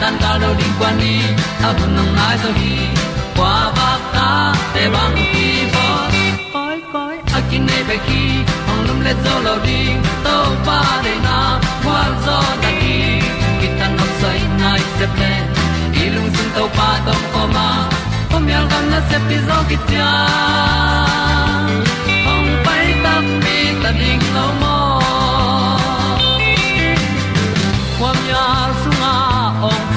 tan cao do đi qua đi, ta bu nang mai zo gi qua ba ta te bang ki bo koi koi a kin nei be ki ong lum le zo lo di to pa de na kwa zo ta ki ki tan nok sai nai se ple lung sun to pa tom ko ma. Pom yal gam na se pi zo ki tia ong pai ta mi ta ding lo mo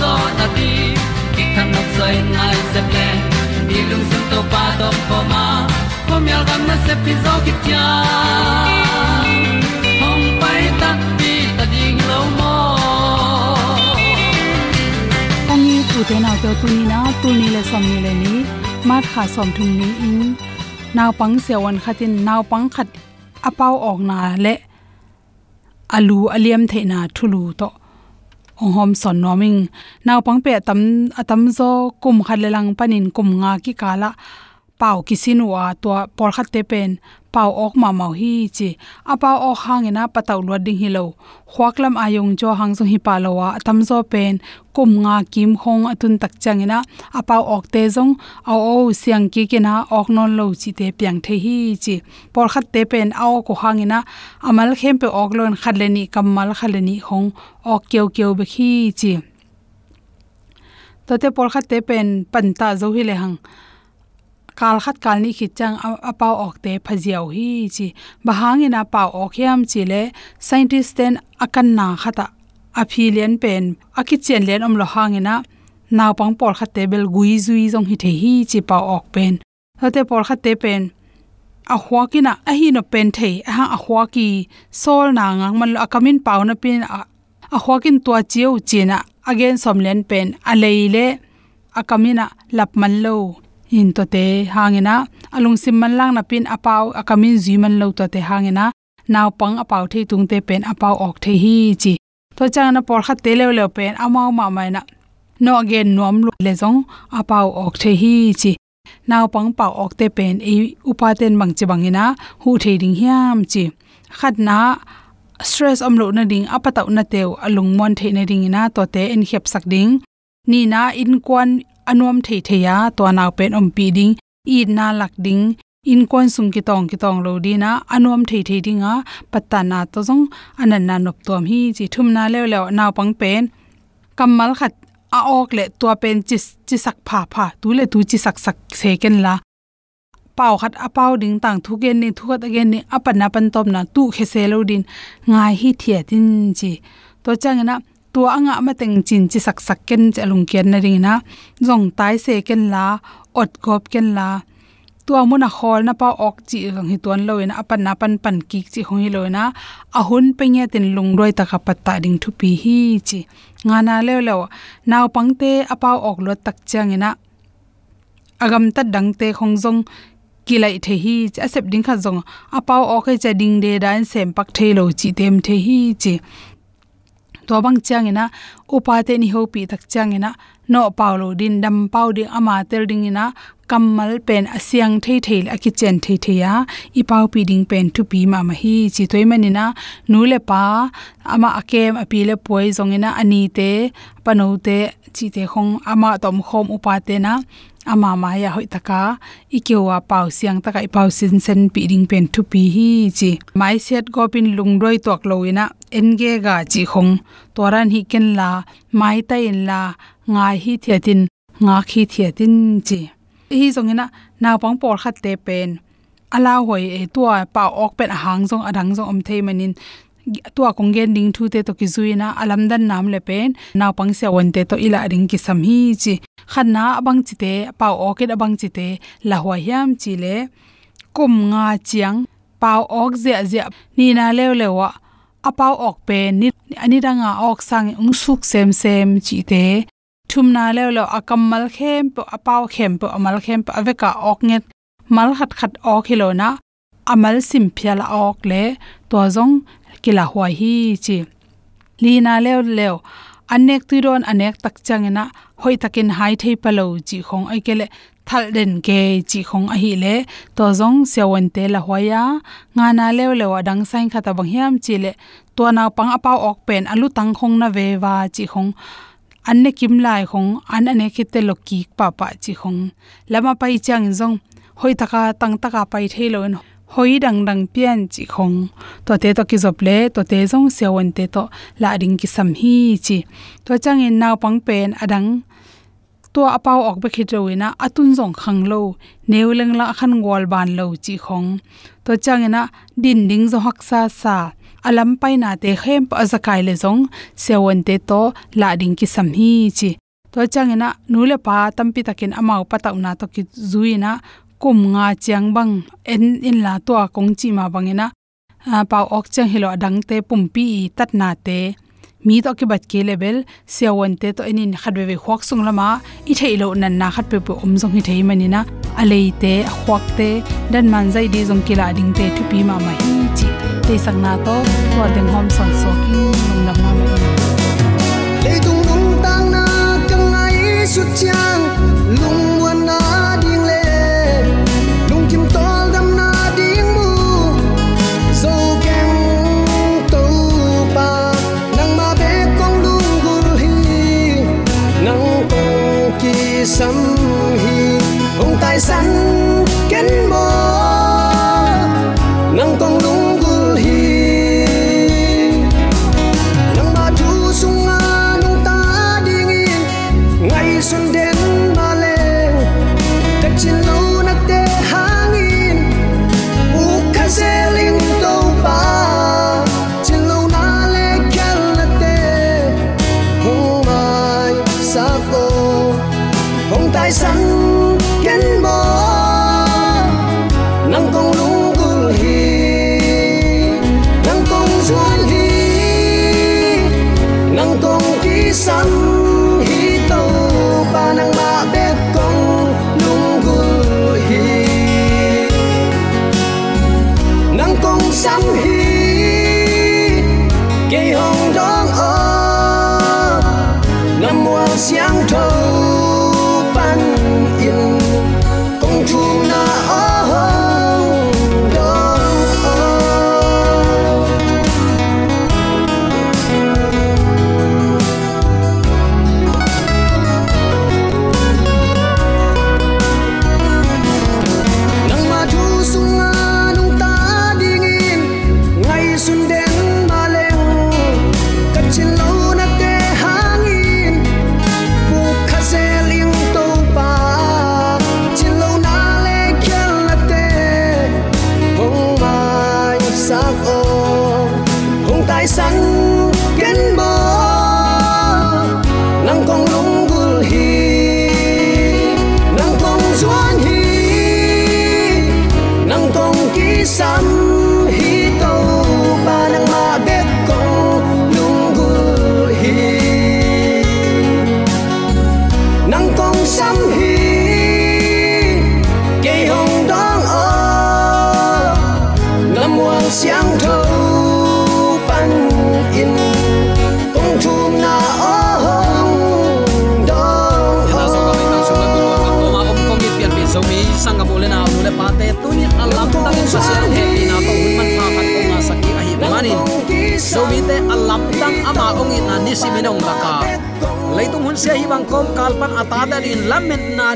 zo na ti ki kan nok sai nai se ple ni lung sun to pa do ko ma. Ko mi al gam na se pi zo ki tia hong pai ta pi ta ding lo mo ong ni tu te na to tu ni na tu ni le som ni le ni mat kha som thung ni in naw pang se wan khatin naw pang khat apau ok na le alu, aliam the na thulu to hong hom son noming naw pang pe tam atam zo kum khat le panin kum nga ki kala pau kisinwa to por khat te pen pau ok ma mau hi chi. Apa o hangena pataw lo ding hi lo. Khwaklam ayong jo hang zo hi palowa tam zo pen, kum nga kim khong atun tak changena. Pau ok te zong a o siang ki kena, ok non lo chi te pyang the hi chi. Por khat te pen a ko hangena. Amal khem pe ok lon khaleni kamal khaleni hong, ok keu keu be khi chi. To te por khat te pen panta zo hi le hang kal khat kal ni khit chang apau ok te phajiao hi chi. Bahangina pau ok hiam chi le scientist ten akan na khata. Aphilian pen akichen len om lo hangina naw pang por khat te bel gui zui jong hi the hi chi pau ok pen. Hote por khat te pen, a huakina a hi no pen thei. A ha a huaki sol na ngang man akamin pau na pin, a huakin tua chiu china again somlen pen, a leile akamina lapman lo in to te hangena. Alung sim man lang na pin apau, akamin zi man lo to te hangena. Naw pang apau thei tung te pen apau ok the hi chi. To chang na por kha te le le pen, amau ma mai na. No again, nuam lu le jong apau ok the hi chi. Naw pang pau ok te pen e upa mang chi bangina hu thei ding hiam chi. Khat na, stress om lo na ding apata na teu, alung mon thei na ding na to te en khep sak ding. Ni na in kwan anom thei theya to naw pen om pi ding i na lak ding, in kon sung ki tong ki tong lo di na anom thei thei dinga patta na to jong anan na nop tom hi, chi thum na le le naw pang pen. Kamal khat, a ok le to pen chi chi sak pha pha, tu le tu chi sak sak se ken la. Pau khat a pau ding tang, thu gen ni, thu khat again ni apan na pan tom na, tu khe se lo din. Ngai hi thia tin chi. To chang na tua anga ma teng chin chi sak sak ken che lung ken na ring na. Zong tai se ken la, ot gop ken la. Tua mun a khol na pa ok chi rang hi ton loina apan na pan pan ki chi hong hi loina a hun pe nge tin lung roi ta ka patta ding thu pi hi chi. Nga na le lo naw pang pangte apau ok lo tak chang ina. Agam ta dang te khong jong kilai the hi asep ding kha jong apau ok e cha ding de dan sem pak the lo chi tem the hi chi to bang changina upa te ni ho pi tak changina no paulo din dam pau ding ama tel ding ina kammal pen asyang thei thei a ki chen thei thei ya i pau pi ding pen tu pi ma ma hi chi toy manina nu le pa ama akem api le poi zongina ani te panote, chi te khong ama tom khom upa te na ama ma ya hoi taka ikewa pau siang taka, i pau sin sen pi ding pen thu pi hi chi. Mai set go pin lung roi tok loina enge ga chi khong toran hi ken la, mai ta in la, ngai hi thiatin nga khi thiatin chi. Hi zongina na pang por khat te pen. Ala hoi e tua pa ok pen hang zong adang zong om thei manin tua kong gen ding thu te to ki zuina alam dan nam le pen, naw pang se won te to ila ring ki sam hi chi. Khan na abang chi te pa ok et abang chi te, la hwa hiam chi le kum nga chiang. Pau ok zia zia, ni na lew lewa apau ok pen, ni, ani danga ok sang ung suk sem sem chi te. Thum na le lo akamal khem po apaw khem po amal khem po aveka ok nget mal khat khat ok hilona amal sim phial ok le. To zong kila huai hi chi. Lina le le anek tuiron anek tak changena hoi takin hai thei palo chi khong ai kele thal den ke chi khong a hi le. To zong sewon te la hoya nga na lew le wa dang sain khata bang hiam chi le. To na pang apaw ok pen, alu tang khong na ve wa chi khong. Anne kim lai khong, an ane khite loki pa pa chi khong. Lama pai chang zong, hoi taka tang taka pai thelo hoi dang dang pian chi khong to te to ki zop le to te jong se won te to la ring ki sam hi chi to chang in naw pang pen adang to apau ok be na atun jong khang lo neu leng la khan gol ban lo chi khong to chang ina din ding zo hak sa sa alam pai na te khem pa zakai le jong se won te to la ring ki sam hi chi to chang ina nu le pa tampi takin amau pataw na to ki zuina kum nga chiang bang en in la to kong chi ma bangena pa ok chang hilo adang te pumpi tat na te. Mi to ki bat ke level se won te to enin khatwe we khok sung lama. I thei lo nan na khat pe pe om jong hi thei manina alei te khwak te, dan man zai di jong kila ding te thu pi ma ma hi chi. Te sang na to to deng hom son so ki nong nam ma mai le tung nong tang na kang ai su chang lung minong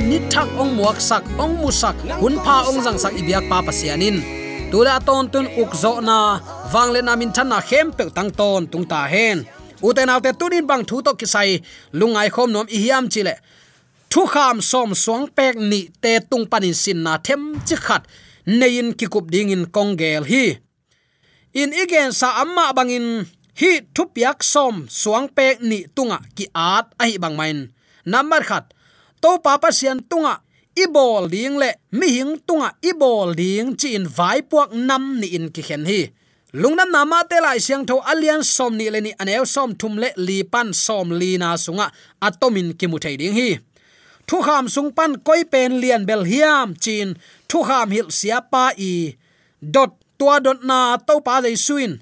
lamet thak ong muak sak, ong musak hun pha ong jang sak ibyak pa pasianin. Tula ton tun ukzo na wangle na min than na khem pe tang ton tung ta hen. Uten alte tunin bang thu to kisai lungai khom nom ihiam chile thu kham som suang pek ni te tung panin sin na them chi khat. Nein ki kup ding in kongel hi. In igen sa amma bangin hi thupiak som suang pek ni tunga ki at ai bang main. Number khat to papa sian tunga ibol ding le mi hing tunga ibol ding chi in vai puak nam ni in ki khen hi lungnam nama te lai siang tho alian som ni le ni anel som thum le li pan som li na sunga atomin à ki mu thei ding hi thu kham sung pan koi pen lian bel hiam chin thu kham hil sia pa i dot tua dot na to pa dei suin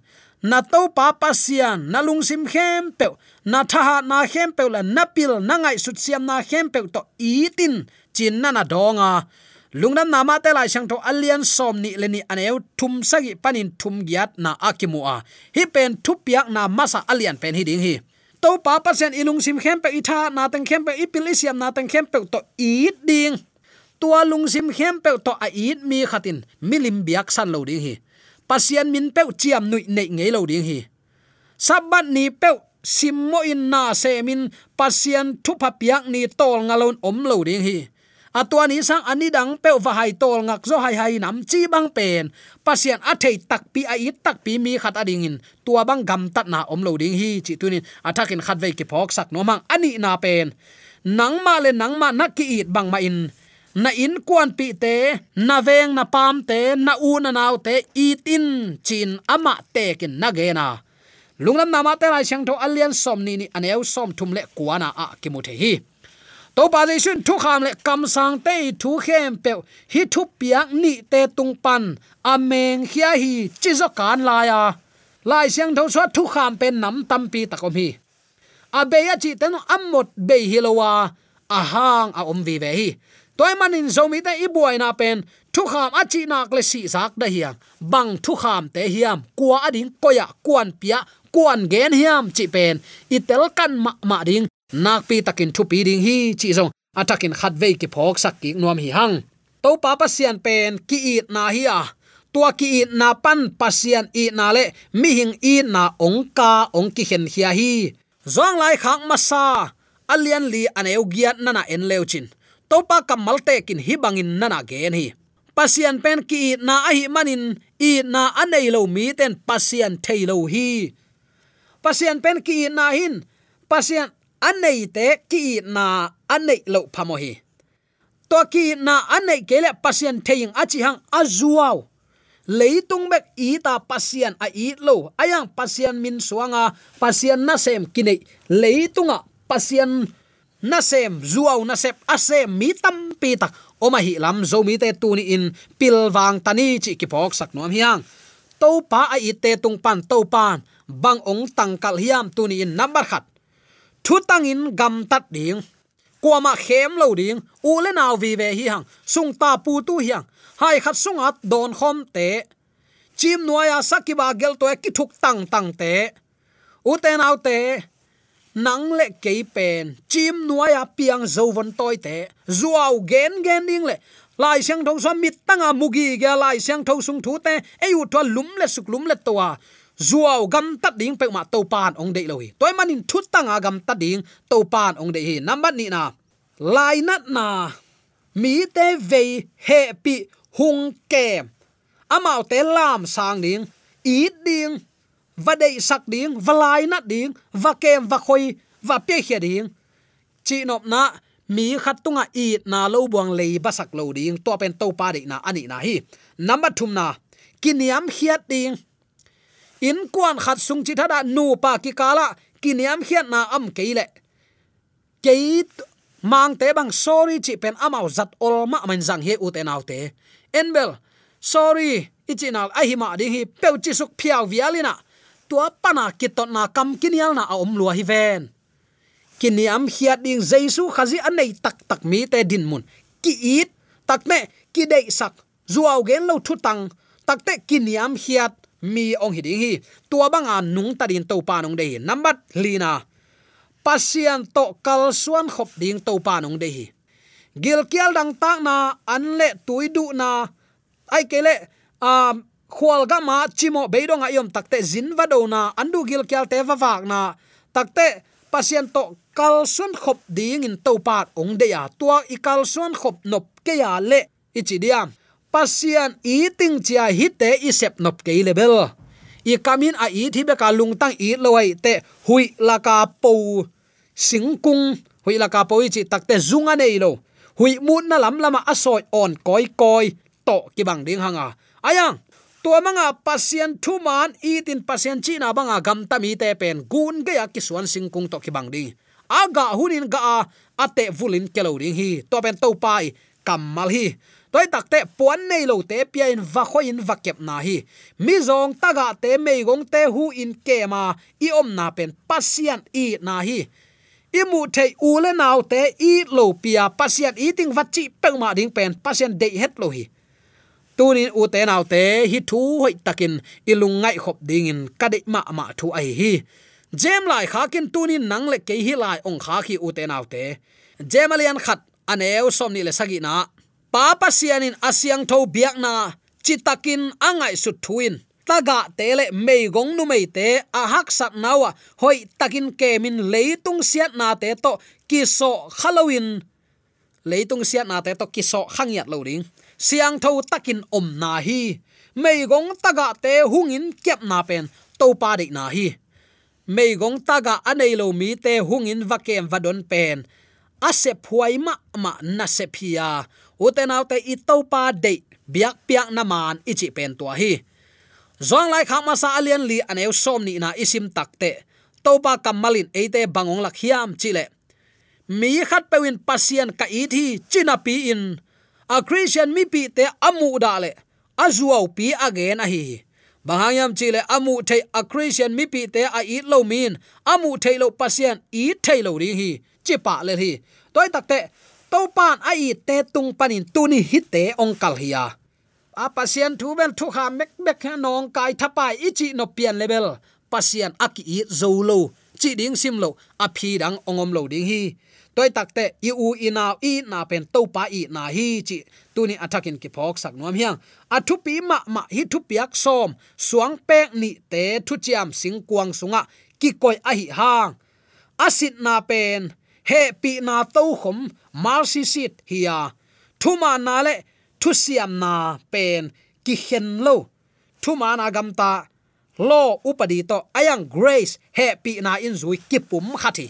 na to pa pasian na lungsim khem pe na tha na khem pe la na pil na ngai sut siam na khem pe to itin, chin na na donga. Lungnam nama te lai sang to alian som ni leni aneu, thum sagi panin thum giat na akimua. Hi pen thupiak na masa alian pen hi ding hi. To pa pasian ilung sim khem pe itha na tang khem pe ipil isiam na tang khem pe to i ding. Tua lung sim khem pe to a i mi khatin, milim biak san lo ding hi pasian min pe chiam nui nei ngei lo ding hi. Sabat ni pe simmo in na se min pasian thu pha piak ni tol ngalon om lo ding hi. Atwa ni sang ani dang pe va hai tol ngak zo hai hai nam chi bang pen. Pasian a thei tak pi a it tak pi mi khat ading in. Tua bang gam tat na om lo ding hi. Chi tunin athakin khat ve ki phok sak no mang ani na pen. Nang ma le nang ma nak ki it bang ma in na in kwan pi te, na veng na pam te, na u na naw te tin chin ama te kin na ge na. Lungnam nama te lai chang tho alian som ni ni aneu som thum le kwana a ki mu the hi. To pa dei shun thu kham le kam sang te thu khem pe, hi thu piak ni te tung pan ameng khia hi chi zo kan la ya. Lai chang tho so thu kham pe nam tam pi takom hi. A be ya chi ten ammot be hilowa ahang a om vi ve hi toy manin zomi te ibuai na pen, thu kham achi nak le si zak da hiam. Bang thu kham te hiam kwa ading koya kwan pia kwan gen hiam chi pen. Itel kan ma ma ding, nak pi takin thu pi ding hi chi zong. Atakin khat ve ki phok sak ki nuam hi hang. To pa pa sian pen, ki it na hi a. Tua ki it na pan pasian i na le. Mi hing i na ong ka, ong ki hen hia hi. Zong lai khang masa alian li aneu giat nana en leuchin topa kamal te kin hi bangin nana gen hi. Pasian pen ki na a hi manin, i na anei lo mi ten pasian thei lo hi. Pasian pen ki na hin, pasian anei te ki na anei lo phamo hi. To ki na anei kele pasian theing achi hang azuaw leitung bek i ta pasian a i lo, ayang pasian min suanga, pasian na sem kinai leitunga pasian na sem zuaw na sep asem mi tam pi tak. Oma hi lam zo mi te tu ni in pilwang tani chi ki pok sak nom hiang. To pa a i te tung pan to pan. Bang ong tang kal hiam tu ni in number khat. Thu tang in gam tat ding. Kwama khem lo ding. U le naw vi ve hi hang. Sung ta pu tu hiang. Hai khat sung at don khom te. Chim nuaya sakiba gel to ki thuk tang tang te. U te naw te nang le ke pen, chim nuaya piang zo von toy te. Zuaw gen gen ding le. Lai siang thong so mit tanga mugi ga lai siang thong sung thu te. Ei u to lum le suk lum le to wa zuaw gam tat ding pe ma to pan ong de lohi toy manin thut tanga gam tat ding to pan ong de hi. Number ni na. Lai nat na. Mi te ve he pi hung kem. Amao te lam sang ding ít ding và đầy sắc ding và lai nát ding và kem, và khoi và pe khia ding chi nop na, mi khat tunga à i na lo buang lei sắc lo ding to pen to pa de na ani na hi. Number thum na kiniam khiat ding in kwan khat sung chi thada nu pa ki kala kiniam khiat na am keile ke mang te bang sorry chi pen amao zat ol ma man jang he u te naw te enbel sorry ichinal ahima ding hi peu chi suk phiaw vialina tua pana kitot na kam kinial na om lua hi ven. Kiniam hiat ding jaisu khazi anei tak tak mi te din mun. Ki it, tak me, ki dei sak. Zuaw gen lo thu tang. Tak te kiniam hiat mi ong hi ding hi. Tua banga nung ta din to pa nong dei number lina. Pasian to kal suan khop ding to pa nong dei hi. Gil kial dang tak na, an le tuidu na. Ai kele a khwal ga ma chimo beidong ayom takte zin va do na andu gil kyal te va wak na. Takte, pasien to kalsun khop ding in to pat ong de ya. Tua i kalsun khop nop ke ya le. Ichi diam pasien eating chia hite i sep nop ke level i kamin a i thi be ka lung tang i loi te hui la ka po singkung hui la ka po chi takte zunga nei lo. Hui mun na lam lama asoi on koi koi to ki bang ding hanga. Ayang tua manga pasien thu man, itin pasien chi na banga gam ta mi te pen. Gun ge ya ki suan sing kung to ki bang ding aga hunin ga a ate vulin kelo ding hi. To pen to pai kamal hi. Toy takte puan nei lo te pia in va kho in va kep na hi. Mi zong taga te mei gong te hu in ke ma, i om na pen pasien i na hi. I mu thei u le naw te i lo pia, pasien i ting va chi pe ma ding pen, pasien de het lo hi tunin u te nau te, hi thu hoi takin, ilung ngai khop ding in kadi ma ma thu ai hi. Jem lai kha kin tunin nang le ke hi lai ong kha khi u te nau te. Jemalian khat, aneu som ni le sagi na. Pa pa sianin asiang tho biak na chitakin angai su thuin. Taga tele mei gong nu mei te, a hak sat nawa hoi takin kemin leitung siat na te to kiso halloween leitung siat na te to kiso khangyat lo ding siang tho takin om na hi. Mei gong taga te hungin kep na pen to pa de na hi. Mei gong taga anei lo mi te hungin vakem vadon pen ase phuai ma ma na se phia uten te i to pa de biak piak na man ichi pen to hi. Zong lai khama sa alian li aneu som ni na isim takte topa kamalin eite bangong lak hiam chile mi khat pewin pasien ka ithi china pi in a christian mi pi te amu da le. Azuaw pi again a hi banghayam chile amu the a christian mi pi te a eat lo min. Amu the lo pasien eat the lo ri hi. Chi pa le hi. Toy takte to pan a i te tung panin tuni hi te ong kal hiya a. Pasien thu ben thu kha mek mek nong kai thapai ichi no pian level pasien aki i zo lo. Chi ding sim lo a phi dang ongom lo ding hi toy takte i u, i na i na pen to pa i na hi chi. Tuni attackin ki phok sak nuam hiang. A thu pi ma ma, hi thu piak som. Suang pek ni te thu chiam sing kuang sunga. Ki koi a hi hang. Asit na pen. He pi na to khom. Mal si sit hiya thu ma na le, thu siam na pen. Ki hen lo. Thu ma na gam ta. Lo upadi to ayang grace. He pi na in zui ki pum khati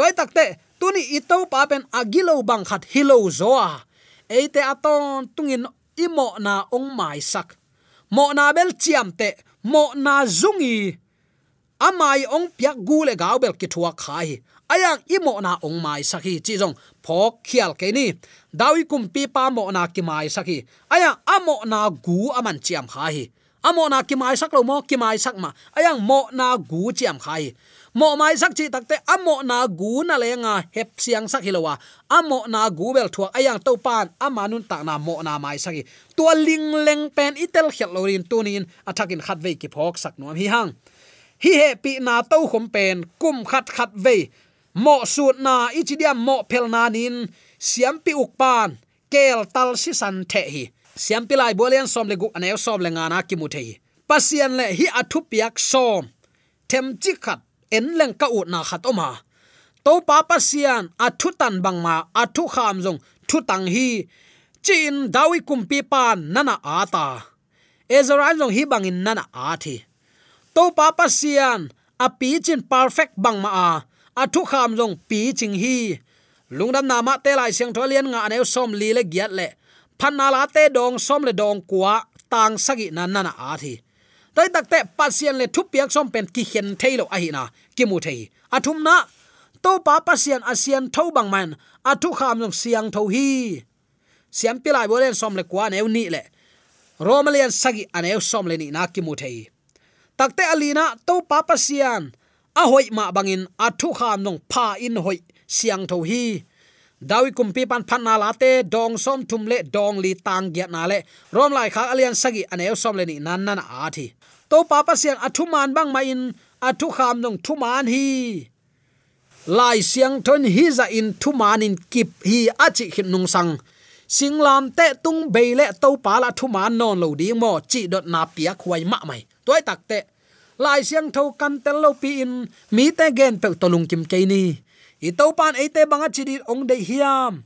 toy takte tuni ito pa pen agilo bang khat hilo zoa. Eite aton tungin imo na ong mai sak mo na bel chiam te mo na zungi. Amai ong piak gule gaw bel ki thua khai. Ayang imo na ong mai sakhi chi jong phok khial ke ni. Dawi kum pi pa mo na ki mai sakhi aya amo na gu aman chiam khai amona amo na ki mai sak lo mo ki mai sak ma. Ayang mo na gu chiam khai. Mo mai sak chi takte amo na gu na lenga hep siang sak hilowa amo na gu bel thua, ayang to pan, ama nun ta na mo na mai saki to ling leng pen, itel khel lorin tunin athakin khat ve ki phok sak nuam hi hang. Hi he pi na to khom pen, kum khat khat ve mo sut na ichidiam mo phel na nin, siam pi uk pan, kel tal si san the hi siam pilai bolian som le gu anew som le ngana ki mu pasian le hi athu piak som. Them chi khat en leng ka ut na khat oma to pa pasian athu tan bang ma athu kham jong thu tang hi. Chin dawi kum pi pan nana ata ezra jong hi bangin nana a thi. To pa pasian a pi chin perfect bang ma a athu kham jong pi ching hi. Lungdam na ma te lai siang tholian nga anew som li le giat le. Phanala te dong som le dong kwa tang sagi na na na a thi tai tak te pasien le thu piak som pen ki hen thailo a hi na ki mu thei athum na to pa pasien asian tho bang man athu kham jong siang tho hi siam pilai bolen som le kwa neu ni le romalian sagi anew som le ni na ki mu thei takte alina to pa pasian a hoi ma bangin athu kham nong pha in hoi siang tho hi dawi kumpi pan phan na late dong som thum le dong li tang gya na le rom lai kha alian sagi anew som le ni nan nan a thi to pa pa sian athu man bang ma in athu kham nong thu man hi lai siang thon hi za in thu man in kip hi achi khit nung sang singlam te tung be le to pa la thu man non lo ding mo chi dot na pia khwai ma mai toy tak te lai siang tho kan tel lo pi in mi te gen pe to lung kim ke ni i to pan ate banga chidi ong de hiam.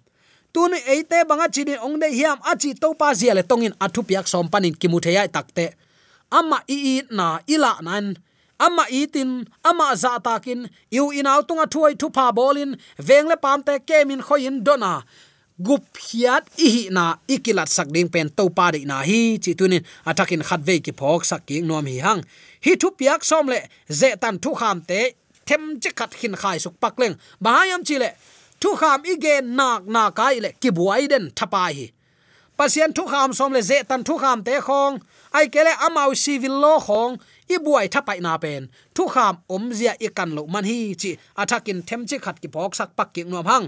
Tuni ate banga chidi ong de hiam, achi to pa zia le tongin athu piak som panin kimutheya takte. Amma i i na ila nan amma itin amma za takin yu inaw tunga thuai thu pa bolin vengle pamte kemin khoin dona. Gup hiat i hi na ikilat sak ding pen to pa de na hi, chi tunin atakin khat ve ki phok sak ki nom hi hang. Hi thu piak som le ze tan thu kham te them chi khat khin khai suk pak leng. Bahayam chi le, thu kham igen nak na kai le, ki buai den thapa hi. Pasien thu kham som le ze tan thu kham te khong. Ai kele amau si vil lo khong, i buai thapai na pen. Thu kham om zia i kan lo man hi chi. Athakin them chi khat ki phok sak pak ki nom hang.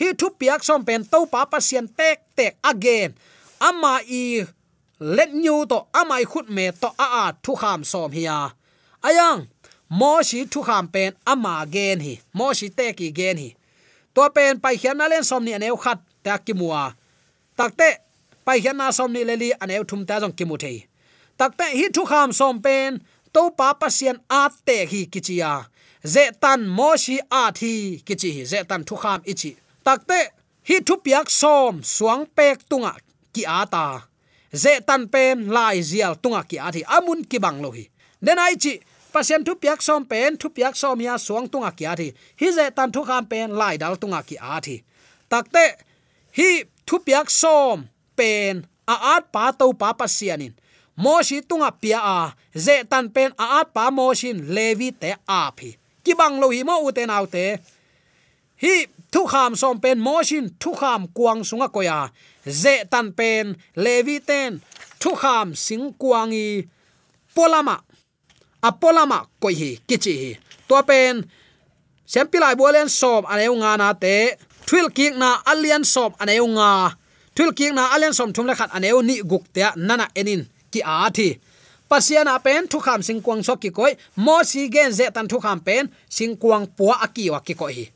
Hi thu piak som pen to pa pasien tek tek again. Ama i let new to amai khut me to a a thu kham som hiya ayang mo shi thu kham pen ama gen hi mo shi te ki gen hi. To pen pai khian na len som ni aneu khat ta ki muwa takte pai khian na som ni le li aneu thum ta jong ki mu thei takte hi thu kham som pen, to pa pasien a te hi kichia. Ze tan mo shi a thi kichi hi ze tan thu kham ichi. Takte hi thu piak som suang pek tunga ki ata ze tan pen lai zial tunga ki athi amun ki bang lo hi. Den ai chi pasien thu piak som pen, thu piak som ya suang tunga kya thi. Hi je tan thu kham pen, lai dal tunga ki a thi. Takte hi thu piak som pen, a at pa to pa pasianin mo shi tunga pia a je tan pen, a at pa mo shin levi te a phi. Ki bang lo hi mo u te nau te. Hi thu kham som pen, mo shin thu kham kuang sunga koya je tan pen levi ten, thu kham sing kuangi polama apolama koi hi, kichi hi. To pen sempilai bolen som aneu nga na te thil kik na alien som aneu nga thil kik na alien som thum le khat aneu ni guk te nana enin ki a thi. Pasiana pen thu kham sing kwang sok ki koi, mo si gen ze tan thu kham pen sing kwang puwa aki wa ki koi hi.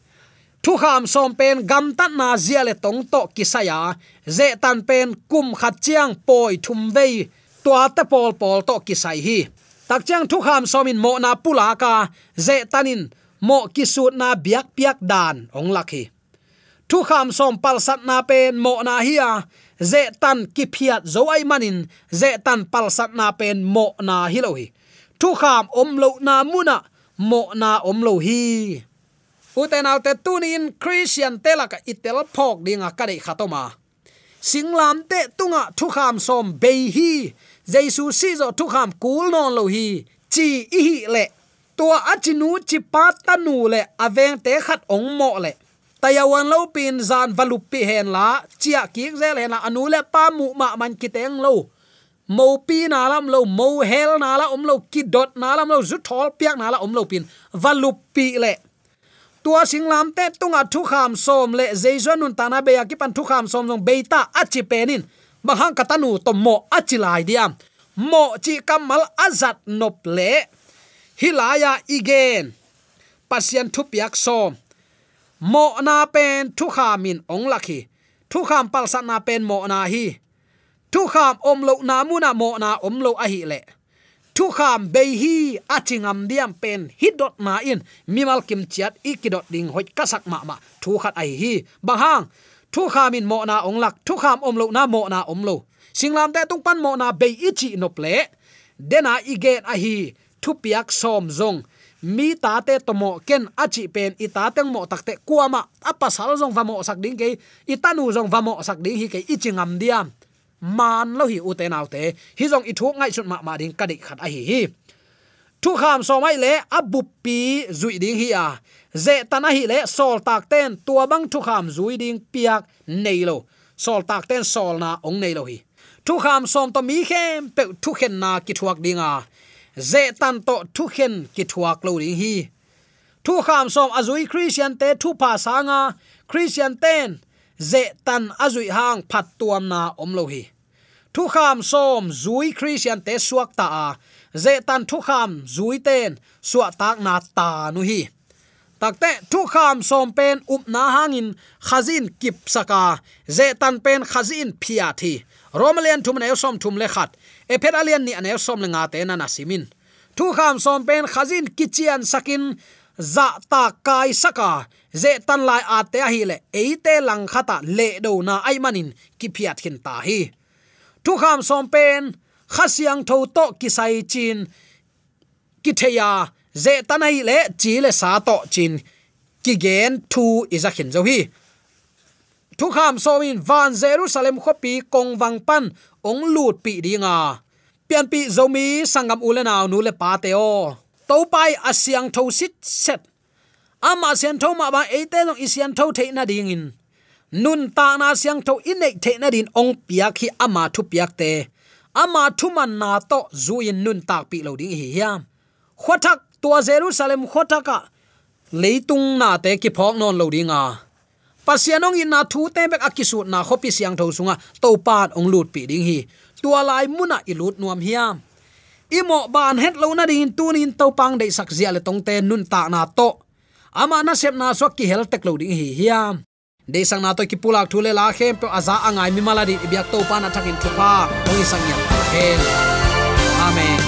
Thu kham som pen gam tan na zia le tong to ki saya ze tan pen kum khat chiang poi thum vei tua te pol pol to ki sai hi tak chang thu kham somin mo na pula ka, ze tanin mo kisut na biak piak dan, ong lakhi thu kham som pal sat na pen mo na hiya ze tan ki phiat zo ai manin, ze tan pal sat na pen mo na hilohi thu kham om lo na muna, mo na om lo hi. Uten autte tunin, christian telaka itel phok dinga kare khatoma. Singlam te tunga thu kham som be hi jesu si zo thu kham kul non lo hi chi i hi le tua achinu chi pa tanu le aveng te khat ong mo le tayawan lo pin zan valupi pi hen la chia ki zel hen la anu le pa mu ma man ki teng lo mo pi na lam lo mo hel na la om lo ki dot na lam lo zu thol piak na la om lo pin valup pi le tua singlam te tunga thu kham som le zeizon nun tana be ya ki pan thu kham som jong Beta achi penin bahang katanu to mo achilai diam mo chi kamal azat nop le hilaya igen pasian thu piak som mo na pen thu khamin ong lakhi thu kham pal sa na pen mo na hi thu kham om lo na mu na mo na om lo a hi le thu kham be hi achingam diam pen hit dot na in mimal kim chiat ikidot ding hoi kasak ma ma thu khat ai hi bahang thu kham in mo na ong lak, thu kham om lo na mo na om lo. Singlam te tung pan mo na be ichi nop le. Dena igen a hi, thu piak som zong. Mi ta te tomo ken achi pen, i ta teng mo takte kuama apa sal zong vamo sak ding ke itanu zong vamo sak ding hi ke ichingam diam. Man lo hi u te nau te. Hi zong i thu ngai chut ma ma ding kadi khat a hi hi thu kham so mai le abu pi zui ding hi a. Ze tana hi le sol tak ten tua bang thu kham zui ding piak nei lo. Sol tak ten sol na ong nei lo hi. Thu kham som to mi khem pe thu khen na ki thuak dinga ze tan to thu khen ki thuak lo ding hi. Thu kham som azui christian te thu pa sanga christian ten, ze tan azui hang phat tuam na om lo hi. Thu kham som zui christian te suak ta a ze tan thu kham zui ten suwa tak na ta nu hi. Takte thu kham som pen up na hangin khazin kip saka. Ze tan pen khazin phia thi. Romalian thum ne som thum le khat. E phet alian ni anew som le nga te na na simin thu kham som pen khazin kichian sakin za ta kai saka. Ze tan lai a te hi le eite lang khata le do na ai manin ki phiat khin ta hi. Thu kham som pen khasiang tho to kisai chin kitheya ze tanai le chi le sa to chin, ki gen thu iza khin zo hi. Thu kham so in van jerusalem khopi kong wang pan, ong lut pi ringa pian pi zomi sangam ulena nu le pa te o. To pai asyang tho sit set. Ama sian tho ma ba ate long isian tho the na ding in. Nun ta na siang tho in nei the na din ong piak hi ama thu piak te ama thuman na to zuin nun tak pi lo ding hi hiam. Khothak, tua jerusalem khothaka. Leitung na te ki phok non lo dinga. Pasianong in na thu te bek akisu na khopi siang tho sunga to pat ong lut pi ding hi. Tua lai muna i lut nuam hiam. Imo ban het lo na ding tu nin to pang dei sak zia le tong te nun ta na to. Ama na sep na so ki hel tek lo ding hi hiam de sang na to ki pulak thule la khem pe aza angai mi maladi biak to pa na thakin thupa ong sang ya amen.